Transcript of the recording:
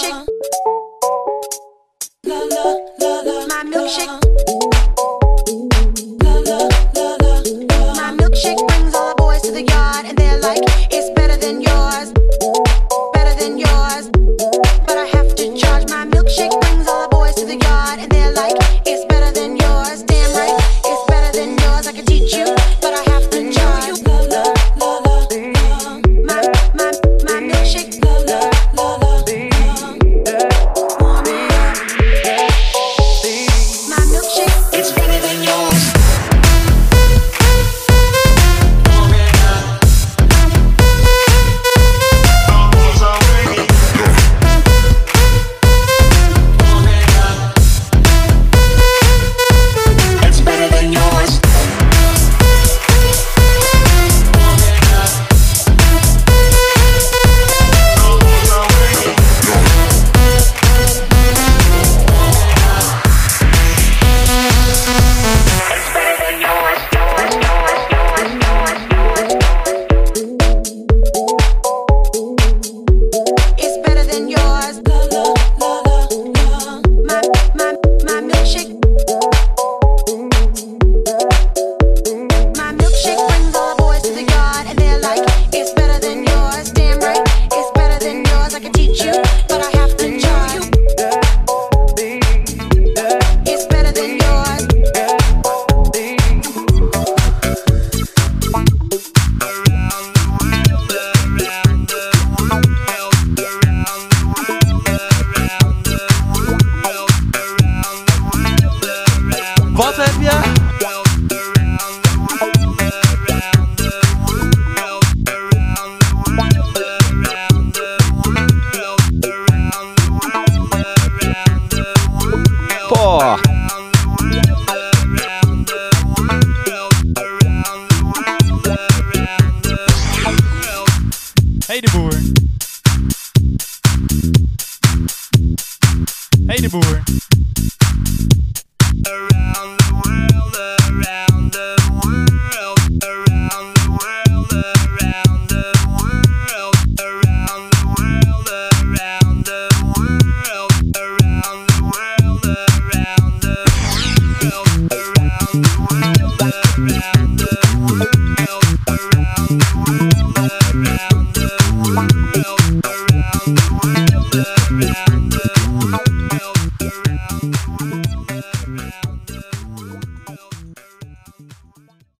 milkshake. La la la la. My milkshake. La la. My milkshake brings all the boys to the yard and they're like, it's Pó.